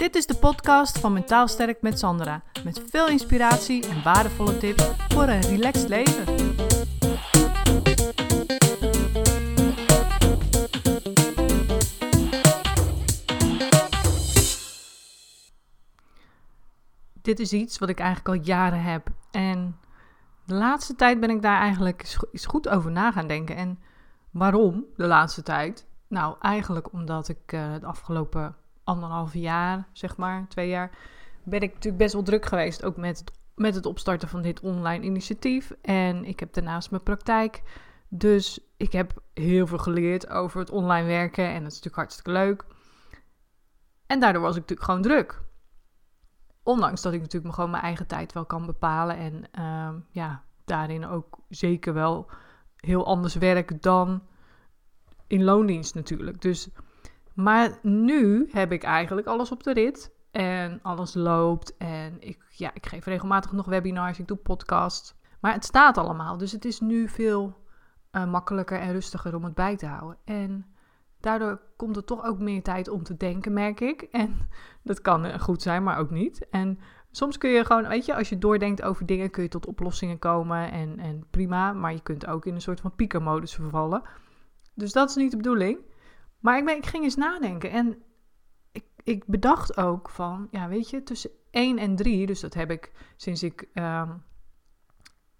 Dit is de podcast van Mentaal Sterk met Sandra. Met veel inspiratie en waardevolle tips voor een relaxed leven. Dit is iets wat ik eigenlijk al jaren heb. En de laatste tijd ben ik daar eigenlijk eens goed over na gaan denken. En waarom de laatste tijd? Nou, eigenlijk omdat ik uh, de afgelopen anderhalf jaar, zeg maar, twee jaar, ben ik natuurlijk best wel druk geweest. Ook met het, met het opstarten van dit online initiatief. En ik heb daarnaast mijn praktijk. Dus ik heb heel veel geleerd over het online werken. En dat is natuurlijk hartstikke leuk. En daardoor was ik natuurlijk gewoon druk. Ondanks dat ik natuurlijk gewoon mijn eigen tijd wel kan bepalen. En uh, ja, daarin ook zeker wel heel anders werk dan in loondienst natuurlijk. Dus maar nu heb ik eigenlijk alles op de rit. En alles loopt. En ik, ja, ik geef regelmatig nog webinars. Ik doe podcasts. Maar het staat allemaal. Dus het is nu veel uh, makkelijker en rustiger om het bij te houden. En daardoor komt er toch ook meer tijd om te denken, merk ik. En dat kan eh, goed zijn, maar ook niet. En soms kun je gewoon, weet je, als je doordenkt over dingen, kun je tot oplossingen komen. En, en prima. Maar je kunt ook in een soort van piekermodus vervallen. Dus dat is niet de bedoeling. Maar ik, ben, ik ging eens nadenken en ik, ik bedacht ook van, ja, weet je, tussen 1 en 3, dus dat heb ik sinds ik, um,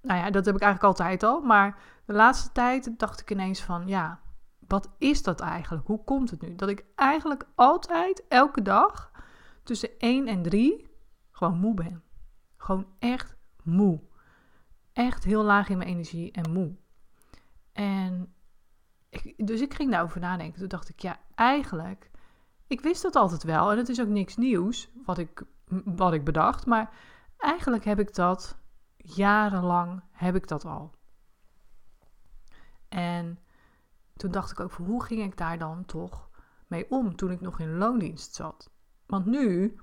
nou ja, dat heb ik eigenlijk altijd al, maar de laatste tijd dacht ik ineens van, ja, wat is dat eigenlijk? Hoe komt het nu? Dat ik eigenlijk altijd, elke dag, tussen 1 en 3 gewoon moe ben. Gewoon echt moe. Echt heel laag in mijn energie en moe. En dus ik ging daarover nadenken. Toen dacht ik, ja, eigenlijk, ik wist dat altijd wel. En het is ook niks nieuws wat ik, wat ik bedacht. Maar eigenlijk heb ik dat jarenlang, heb ik dat al. En toen dacht ik ook, van, hoe ging ik daar dan toch mee om toen ik nog in loondienst zat? Want nu,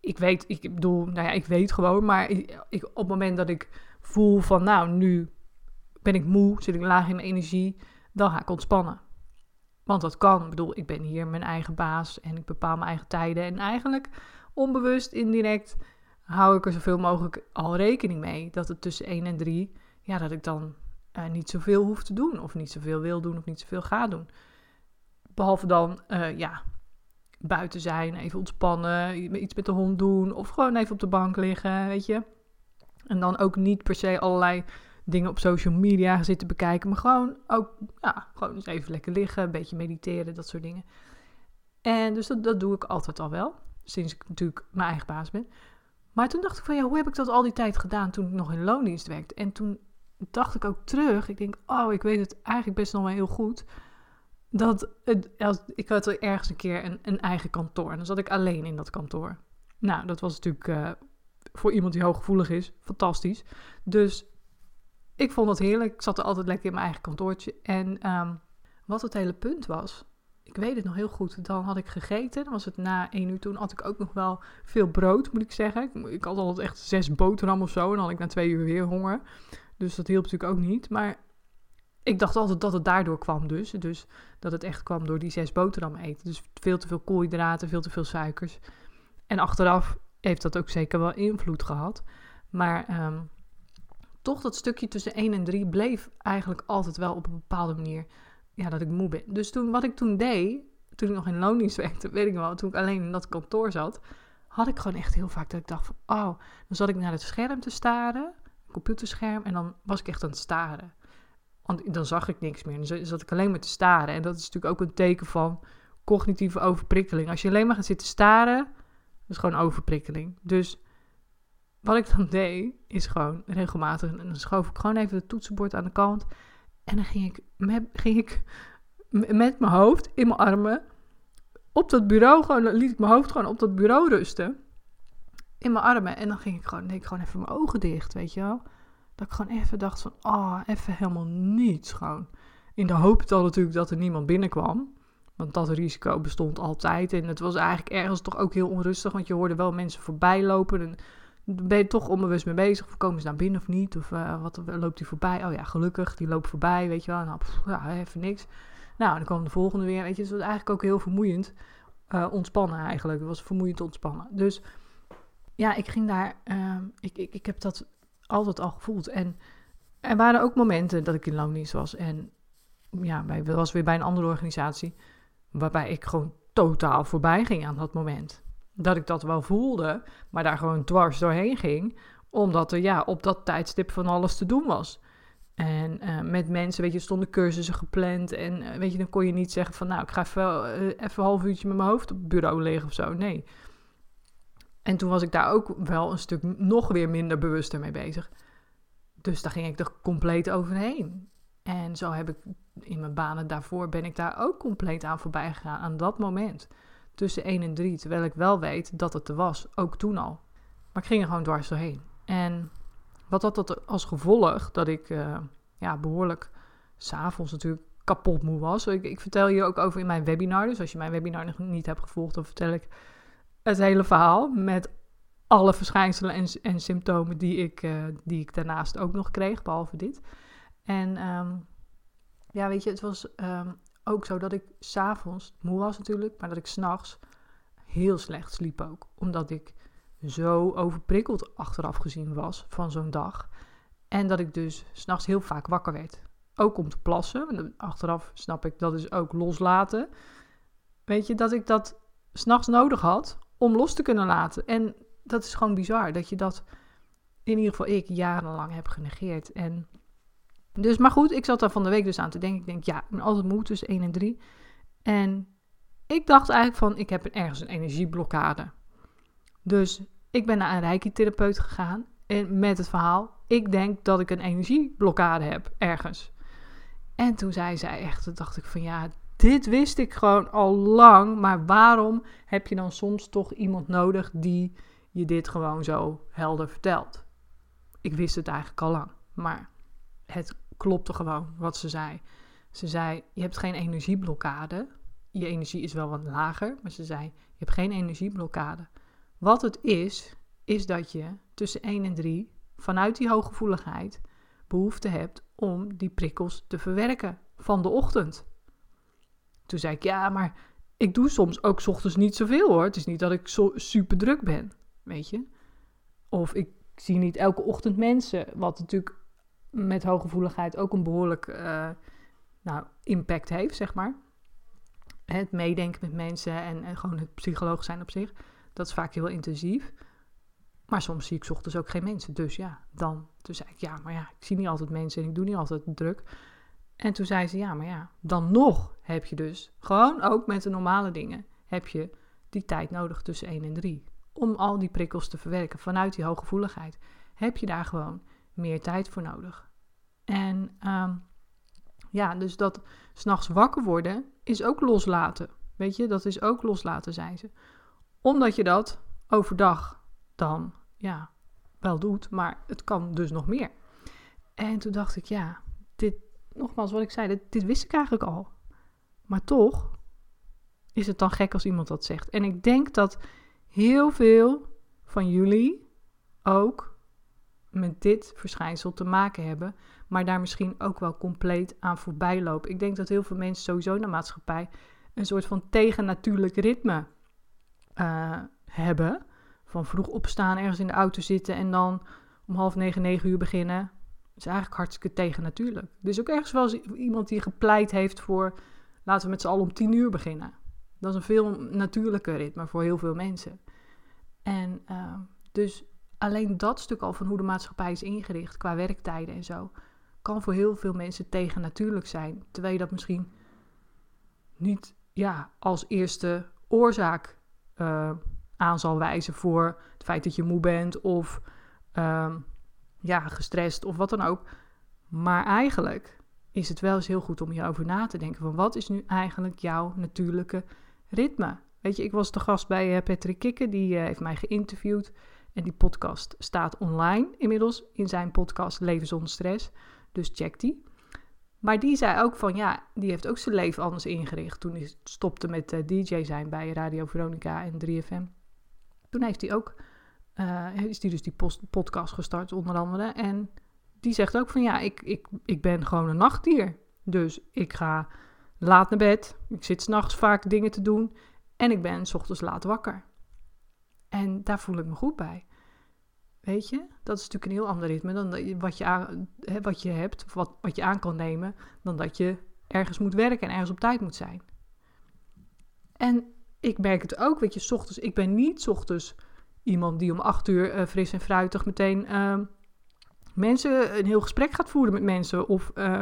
ik weet, ik bedoel, nou ja, ik weet gewoon, maar ik, op het moment dat ik voel van, nou, nu ben ik moe, zit ik laag in mijn energie, dan ga ik ontspannen. Want dat kan. Ik bedoel, ik ben hier mijn eigen baas en ik bepaal mijn eigen tijden. En eigenlijk onbewust, indirect, hou ik er zoveel mogelijk al rekening mee. Dat het tussen 1 en 3, ja, dat ik dan uh, niet zoveel hoef te doen. Of niet zoveel wil doen of niet zoveel ga doen. Behalve dan, uh, ja, buiten zijn, even ontspannen, iets met de hond doen. Of gewoon even op de bank liggen, weet je. En dan ook niet per se allerlei dingen op social media zitten bekijken. Maar gewoon ook, ja, gewoon eens even lekker liggen, een beetje mediteren, dat soort dingen. En dus dat, doe ik altijd al wel. Sinds ik natuurlijk mijn eigen baas ben. Maar toen dacht ik van ja, hoe heb ik dat al die tijd gedaan toen ik nog in loondienst werkte? En toen dacht ik ook terug. Ik denk, oh, ik weet het eigenlijk best nog wel heel goed. Dat het, als, ik had ergens een keer een, eigen kantoor. En dan zat ik alleen in dat kantoor. Nou, dat was natuurlijk uh, voor iemand die hooggevoelig is, fantastisch. Dus ik vond het heerlijk. Ik zat er altijd lekker in mijn eigen kantoortje. En um, wat het hele punt was, ik weet het nog heel goed. Dan had ik gegeten. Dan was het na één uur. Toen had ik ook nog wel veel brood, moet ik zeggen. Ik, ik had altijd echt zes boterham of zo. En dan had ik na twee uur weer honger. Dus dat hielp natuurlijk ook niet. Maar ik dacht altijd dat het daardoor kwam dus. Dus dat het echt kwam door die zes boterhammen eten. Dus veel te veel koolhydraten, veel te veel suikers. En achteraf heeft dat ook zeker wel invloed gehad. Maar um, toch dat stukje tussen 1 en 3 bleef eigenlijk altijd wel op een bepaalde manier ja, dat ik moe ben. Dus toen, wat ik toen deed, toen ik nog in loondienst werkte, weet ik wel, toen ik alleen in dat kantoor zat, had ik gewoon echt heel vaak dat ik dacht van, oh, dan zat ik naar het scherm te staren, computerscherm, en dan was ik echt aan het staren. Want dan zag ik niks meer. Dan zat ik alleen maar te staren. En dat is natuurlijk ook een teken van cognitieve overprikkeling. Als je alleen maar gaat zitten staren, is gewoon overprikkeling. Dus wat ik dan deed, is gewoon regelmatig. En dan schoof ik gewoon even het toetsenbord aan de kant. En dan ging ik met, ging ik met mijn hoofd in mijn armen op dat bureau. Gewoon, liet ik mijn hoofd gewoon op dat bureau rusten. In mijn armen. En dan ging ik gewoon, deed ik gewoon even mijn ogen dicht, weet je wel. Dat ik gewoon even dacht van, ah, oh, even helemaal niets gewoon. In de hoop dan natuurlijk dat er niemand binnenkwam. Want dat risico bestond altijd. En het was eigenlijk ergens toch ook heel onrustig. Want je hoorde wel mensen voorbij lopen. En ben je toch onbewust mee bezig. Of komen ze naar binnen of niet? Of uh, wat loopt die voorbij? Oh ja, gelukkig, die loopt voorbij, weet je wel. Nou, ja, even niks. Nou, dan kwam de volgende weer, weet je. Dus was eigenlijk ook heel vermoeiend. uh, ontspannen eigenlijk. Het was vermoeiend ontspannen. Dus ja, ik ging daar, uh, ik, ik, ik heb dat altijd al gevoeld. En er waren ook momenten dat ik in loondienst was. En ja, bij, was weer bij een andere organisatie. Waarbij ik gewoon totaal voorbij ging aan dat moment. Dat ik dat wel voelde, maar daar gewoon dwars doorheen ging. Omdat er ja, op dat tijdstip van alles te doen was. En uh, met mensen, weet je, stonden cursussen gepland. En uh, weet je, dan kon je niet zeggen van, nou, ik ga even, uh, even een half uurtje met mijn hoofd op het bureau liggen of zo. Nee. En toen was ik daar ook wel een stuk nog weer minder bewust mee bezig. Dus daar ging ik er compleet overheen. En zo heb ik in mijn banen daarvoor ben ik daar ook compleet aan voorbij gegaan aan dat moment. Tussen 1 en 3, terwijl ik wel weet dat het er was, ook toen al. Maar ik ging er gewoon dwars doorheen. En wat had dat als gevolg? Dat ik uh, ja, behoorlijk s'avonds natuurlijk kapot moe was. Ik, ik, vertel je ook over in mijn webinar. Dus als je mijn webinar nog niet hebt gevolgd, dan vertel ik het hele verhaal met alle verschijnselen en, en symptomen die ik, uh, die ik daarnaast ook nog kreeg, behalve dit. En um, ja, weet je, het was um, ook zo dat ik s'avonds moe was natuurlijk, maar dat ik s'nachts heel slecht sliep ook. Omdat ik zo overprikkeld achteraf gezien was van zo'n dag. En dat ik dus s'nachts heel vaak wakker werd. Ook om te plassen. Achteraf snap ik dat is ook loslaten. Weet je, dat ik dat s'nachts nodig had om los te kunnen laten. En dat is gewoon bizar. Dat je dat, in ieder geval ik, jarenlang heb genegeerd. En dus, maar goed, ik zat daar van de week dus aan te denken. Ik denk, ja, ik altijd moe tussen 1 en 3. En ik dacht eigenlijk van, ik heb ergens een energieblokkade. Dus ik ben naar een reiki-therapeut gegaan en met het verhaal, ik denk dat ik een energieblokkade heb ergens. En toen zei zij echt, toen dacht ik van ja, dit wist ik gewoon al lang, maar waarom heb je dan soms toch iemand nodig die je dit gewoon zo helder vertelt? Ik wist het eigenlijk al lang, maar het klopte gewoon wat ze zei. Ze zei: Je hebt geen energieblokkade. Je energie is wel wat lager, maar ze zei: Je hebt geen energieblokkade. Wat het is, is dat je tussen 1 en 3 vanuit die hooggevoeligheid behoefte hebt om die prikkels te verwerken van de ochtend. Toen zei ik: Ja, maar ik doe soms ook ochtends niet zoveel hoor. Het is niet dat ik zo super druk ben, weet je. Of ik zie niet elke ochtend mensen, wat natuurlijk met hooggevoeligheid ook een behoorlijk uh, nou, impact heeft, zeg maar. Het meedenken met mensen en, en gewoon het psycholoog zijn op zich, dat is vaak heel intensief. Maar soms zie ik ochtends ook geen mensen. Dus ja, dan. Toen zei ik, ja, maar ja, ik zie niet altijd mensen en ik doe niet altijd druk. En toen zei ze, ja, maar ja, dan nog heb je dus, gewoon ook met de normale dingen, heb je die tijd nodig tussen 1 en 3. Om al die prikkels te verwerken vanuit die hooggevoeligheid. Heb je daar gewoon meer tijd voor nodig. En um, ja, dus dat s'nachts wakker worden is ook loslaten. Weet je, dat is ook loslaten, zei ze. Omdat je dat overdag dan, ja, wel doet, maar het kan dus nog meer. En toen dacht ik, ja, dit, nogmaals wat ik zei, dit, dit wist ik eigenlijk al. Maar toch is het dan gek als iemand dat zegt. En ik denk dat heel veel van jullie ook met dit verschijnsel te maken hebben, maar daar misschien ook wel compleet aan voorbij lopen. Ik denk dat heel veel mensen sowieso in de maatschappij een soort van tegennatuurlijk ritme uh, hebben. Van vroeg opstaan, ergens in de auto zitten en dan om half negen, negen uur beginnen. Dat is eigenlijk hartstikke tegennatuurlijk. Is ook ergens wel iemand die gepleit heeft voor laten we met z'n allen om tien uur beginnen. Dat is een veel natuurlijker ritme voor heel veel mensen. En uh, dus alleen dat stuk al van hoe de maatschappij is ingericht qua werktijden en zo, kan voor heel veel mensen tegennatuurlijk zijn. Terwijl je dat misschien niet ja, als eerste oorzaak uh, aan zal wijzen voor het feit dat je moe bent of uh, ja, gestrest of wat dan ook. Maar eigenlijk is het wel eens heel goed om hierover na te denken van wat is nu eigenlijk jouw natuurlijke ritme? Weet je, ik was de gast bij uh, Patrick Kikken, die uh, heeft mij geïnterviewd. En die podcast staat online inmiddels in zijn podcast Leven zonder stress. Dus check die. Maar die zei ook van ja, die heeft ook zijn leven anders ingericht. Toen hij stopte met uh, DJ zijn bij Radio Veronica en 3FM. Toen heeft hij ook, uh, is hij dus die podcast gestart onder andere. En die zegt ook van ja, ik, ik, ik ben gewoon een nachtdier. Dus ik ga laat naar bed. Ik zit s'nachts vaak dingen te doen. En ik ben s ochtends laat wakker. En daar voel ik me goed bij. Weet je, dat is natuurlijk een heel ander ritme dan wat je, aan, wat je hebt, of wat, wat je aan kan nemen, dan dat je ergens moet werken en ergens op tijd moet zijn. En ik merk het ook, weet je, ochtends, ik ben niet ochtends iemand die om acht uur uh, fris en fruitig meteen uh, mensen een heel gesprek gaat voeren met mensen. Of uh,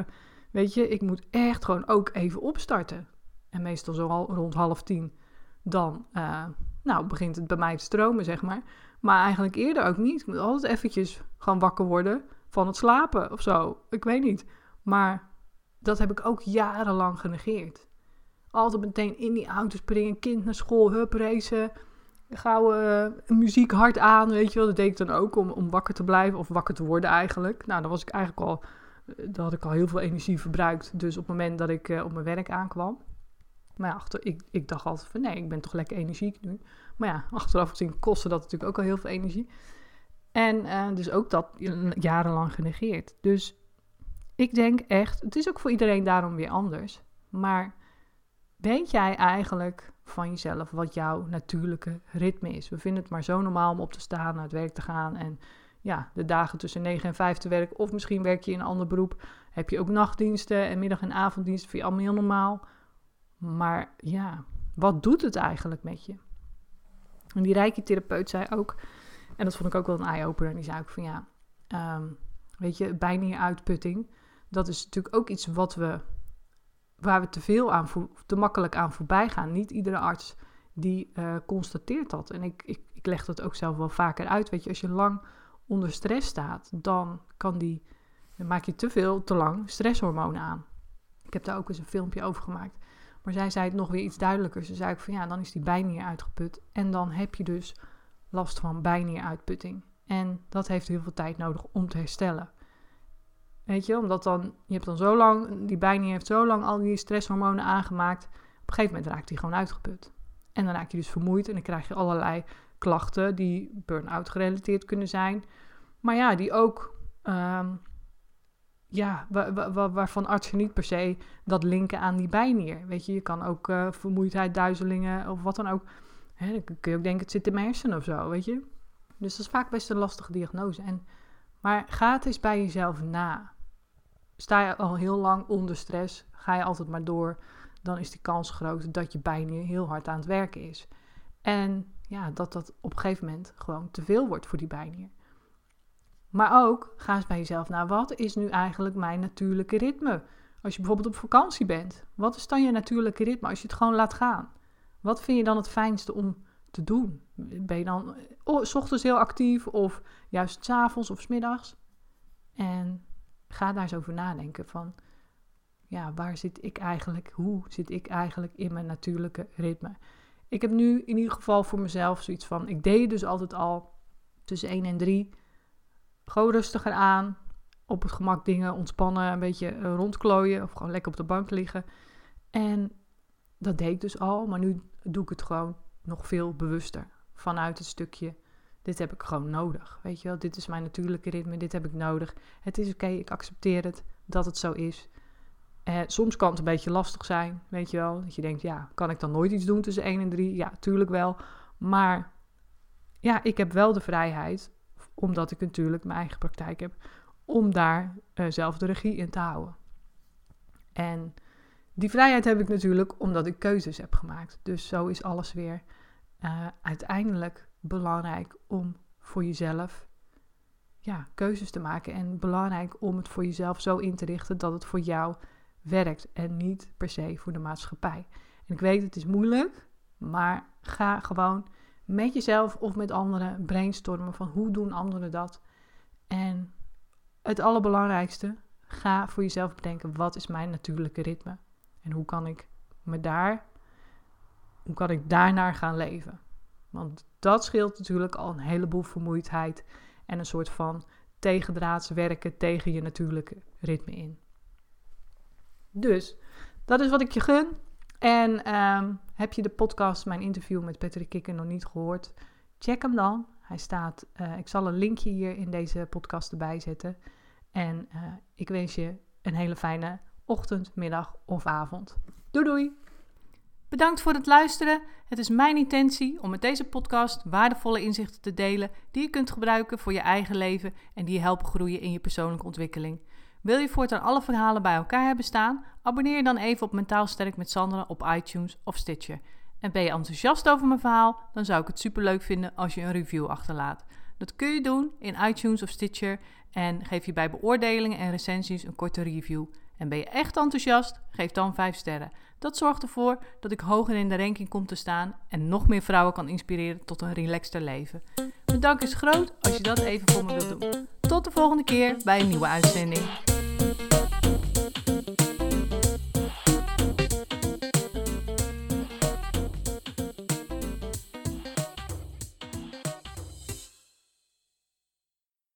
weet je, ik moet echt gewoon ook even opstarten. En meestal zo al rond half tien, dan nou, begint het bij mij te stromen, zeg maar. Maar eigenlijk eerder ook niet. Ik moet altijd eventjes gaan wakker worden van het slapen of zo. Ik weet niet. Maar dat heb ik ook jarenlang genegeerd. Altijd meteen in die auto springen, kind naar school, hup, racen. Gauw uh, muziek hard aan, weet je wel. Dat deed ik dan ook om, om wakker te blijven of wakker te worden eigenlijk. Nou, dan was ik eigenlijk al, eh, dan had ik al heel veel energie verbruikt. Dus op het moment dat ik uh, op mijn werk aankwam. Maar ja, achter, ik, ik dacht altijd van nee, ik ben toch lekker energiek nu. Maar ja, achteraf gezien kostte dat natuurlijk ook al heel veel energie. En uh, dus ook dat jarenlang genegeerd. Dus ik denk echt, het is ook voor iedereen daarom weer anders. Maar weet jij eigenlijk van jezelf wat jouw natuurlijke ritme is? We vinden het maar zo normaal om op te staan, naar het werk te gaan en ja, de dagen tussen 9 en 5 te werken. Of misschien werk je in een ander beroep. Heb je ook nachtdiensten en middag- en avonddiensten. Vind je allemaal heel normaal. Maar ja, wat doet het eigenlijk met je? En die rijke therapeut zei ook, en dat vond ik ook wel een eye-opener, die zei ook van ja, um, weet je, uitputting, dat is natuurlijk ook iets wat we, waar we te veel aan, te makkelijk aan voorbij gaan. Niet iedere arts die uh, constateert dat. En ik, ik, ik leg dat ook zelf wel vaker uit. Weet je, als je lang onder stress staat, dan kan die, dan maak je te veel, te lang stresshormonen aan. Ik heb daar ook eens een filmpje over gemaakt. Maar zij zei het nog weer iets duidelijker. Ze zei ook van ja, dan is die bijnier uitgeput. En dan heb je dus last van bijnieruitputting. En dat heeft heel veel tijd nodig om te herstellen. Weet je, omdat dan, je hebt dan zo lang, die bijnier heeft zo lang al die stresshormonen aangemaakt. Op een gegeven moment raakt die gewoon uitgeput. En dan raak je dus vermoeid en dan krijg je allerlei klachten die burn-out gerelateerd kunnen zijn. Maar ja, die ook um, ja, waarvan artsen niet per se dat linken aan die bijnier. Weet je, je kan ook uh, vermoeidheid, duizelingen of wat dan ook. Hè, dan kun je ook denken, het zit in mijn hersenen of zo, weet je. Dus dat is vaak best een lastige diagnose. En, maar ga het eens bij jezelf na. Sta je al heel lang onder stress, ga je altijd maar door, dan is die kans groot dat je bijnier heel hard aan het werken is. En ja, dat dat op een gegeven moment gewoon te veel wordt voor die bijnier. Maar ook, ga eens bij jezelf naar, wat is nu eigenlijk mijn natuurlijke ritme? Als je bijvoorbeeld op vakantie bent, wat is dan je natuurlijke ritme als je het gewoon laat gaan? Wat vind je dan het fijnste om te doen? Ben je dan oh, s ochtends heel actief of juist s avonds of s middags? En ga daar eens over nadenken van, ja, waar zit ik eigenlijk, hoe zit ik eigenlijk in mijn natuurlijke ritme? Ik heb nu in ieder geval voor mezelf zoiets van, ik deed dus altijd al tussen 1 en 3 gewoon rustiger aan. Op het gemak dingen ontspannen, een beetje eh, rondklooien of gewoon lekker op de bank liggen. En dat deed ik dus al, maar nu doe ik het gewoon nog veel bewuster. Vanuit het stukje, dit heb ik gewoon nodig. Weet je wel, dit is mijn natuurlijke ritme, dit heb ik nodig. Het is oké, ik accepteer het dat het zo is. Eh, soms kan het een beetje lastig zijn, weet je wel. Dat je denkt, ja, kan ik dan nooit iets doen tussen 1 en 3? Ja, tuurlijk wel. Maar ja, ik heb wel de vrijheid omdat ik natuurlijk mijn eigen praktijk heb, om daar uh, zelf de regie in te houden. En die vrijheid heb ik natuurlijk omdat ik keuzes heb gemaakt. Dus zo is alles weer uh, uiteindelijk belangrijk om voor jezelf ja, keuzes te maken. En belangrijk om het voor jezelf zo in te richten dat het voor jou werkt en niet per se voor de maatschappij. En ik weet, het is moeilijk, maar ga gewoon met jezelf of met anderen brainstormen van hoe doen anderen dat. En het allerbelangrijkste, ga voor jezelf bedenken wat is mijn natuurlijke ritme en hoe kan ik me daar, hoe kan ik daarnaar gaan leven. Want dat scheelt natuurlijk al een heleboel vermoeidheid en een soort van tegendraads werken tegen je natuurlijke ritme in. Dus dat is wat ik je gun. En um, heb je de podcast, mijn interview met Patrick Kikker nog niet gehoord? Check hem dan. Hij staat, uh, ik zal een linkje hier in deze podcast erbij zetten. En uh, ik wens je een hele fijne ochtend, middag of avond. Doei doei! Bedankt voor het luisteren. Het is mijn intentie om met deze podcast waardevolle inzichten te delen die je kunt gebruiken voor je eigen leven en die je helpen groeien in je persoonlijke ontwikkeling. Wil je voortaan alle verhalen bij elkaar hebben staan? Abonneer je dan even op Mentaal Sterk met Sandra op iTunes of Stitcher. En ben je enthousiast over mijn verhaal? Dan zou ik het superleuk vinden als je een review achterlaat. Dat kun je doen in iTunes of Stitcher en geef je bij beoordelingen en recensies een korte review. En ben je echt enthousiast? Geef dan 5 sterren. Dat zorgt ervoor dat ik hoger in de ranking kom te staan en nog meer vrouwen kan inspireren tot een relaxter leven. Mijn dank is groot als je dat even voor me wilt doen. Tot de volgende keer bij een nieuwe uitzending.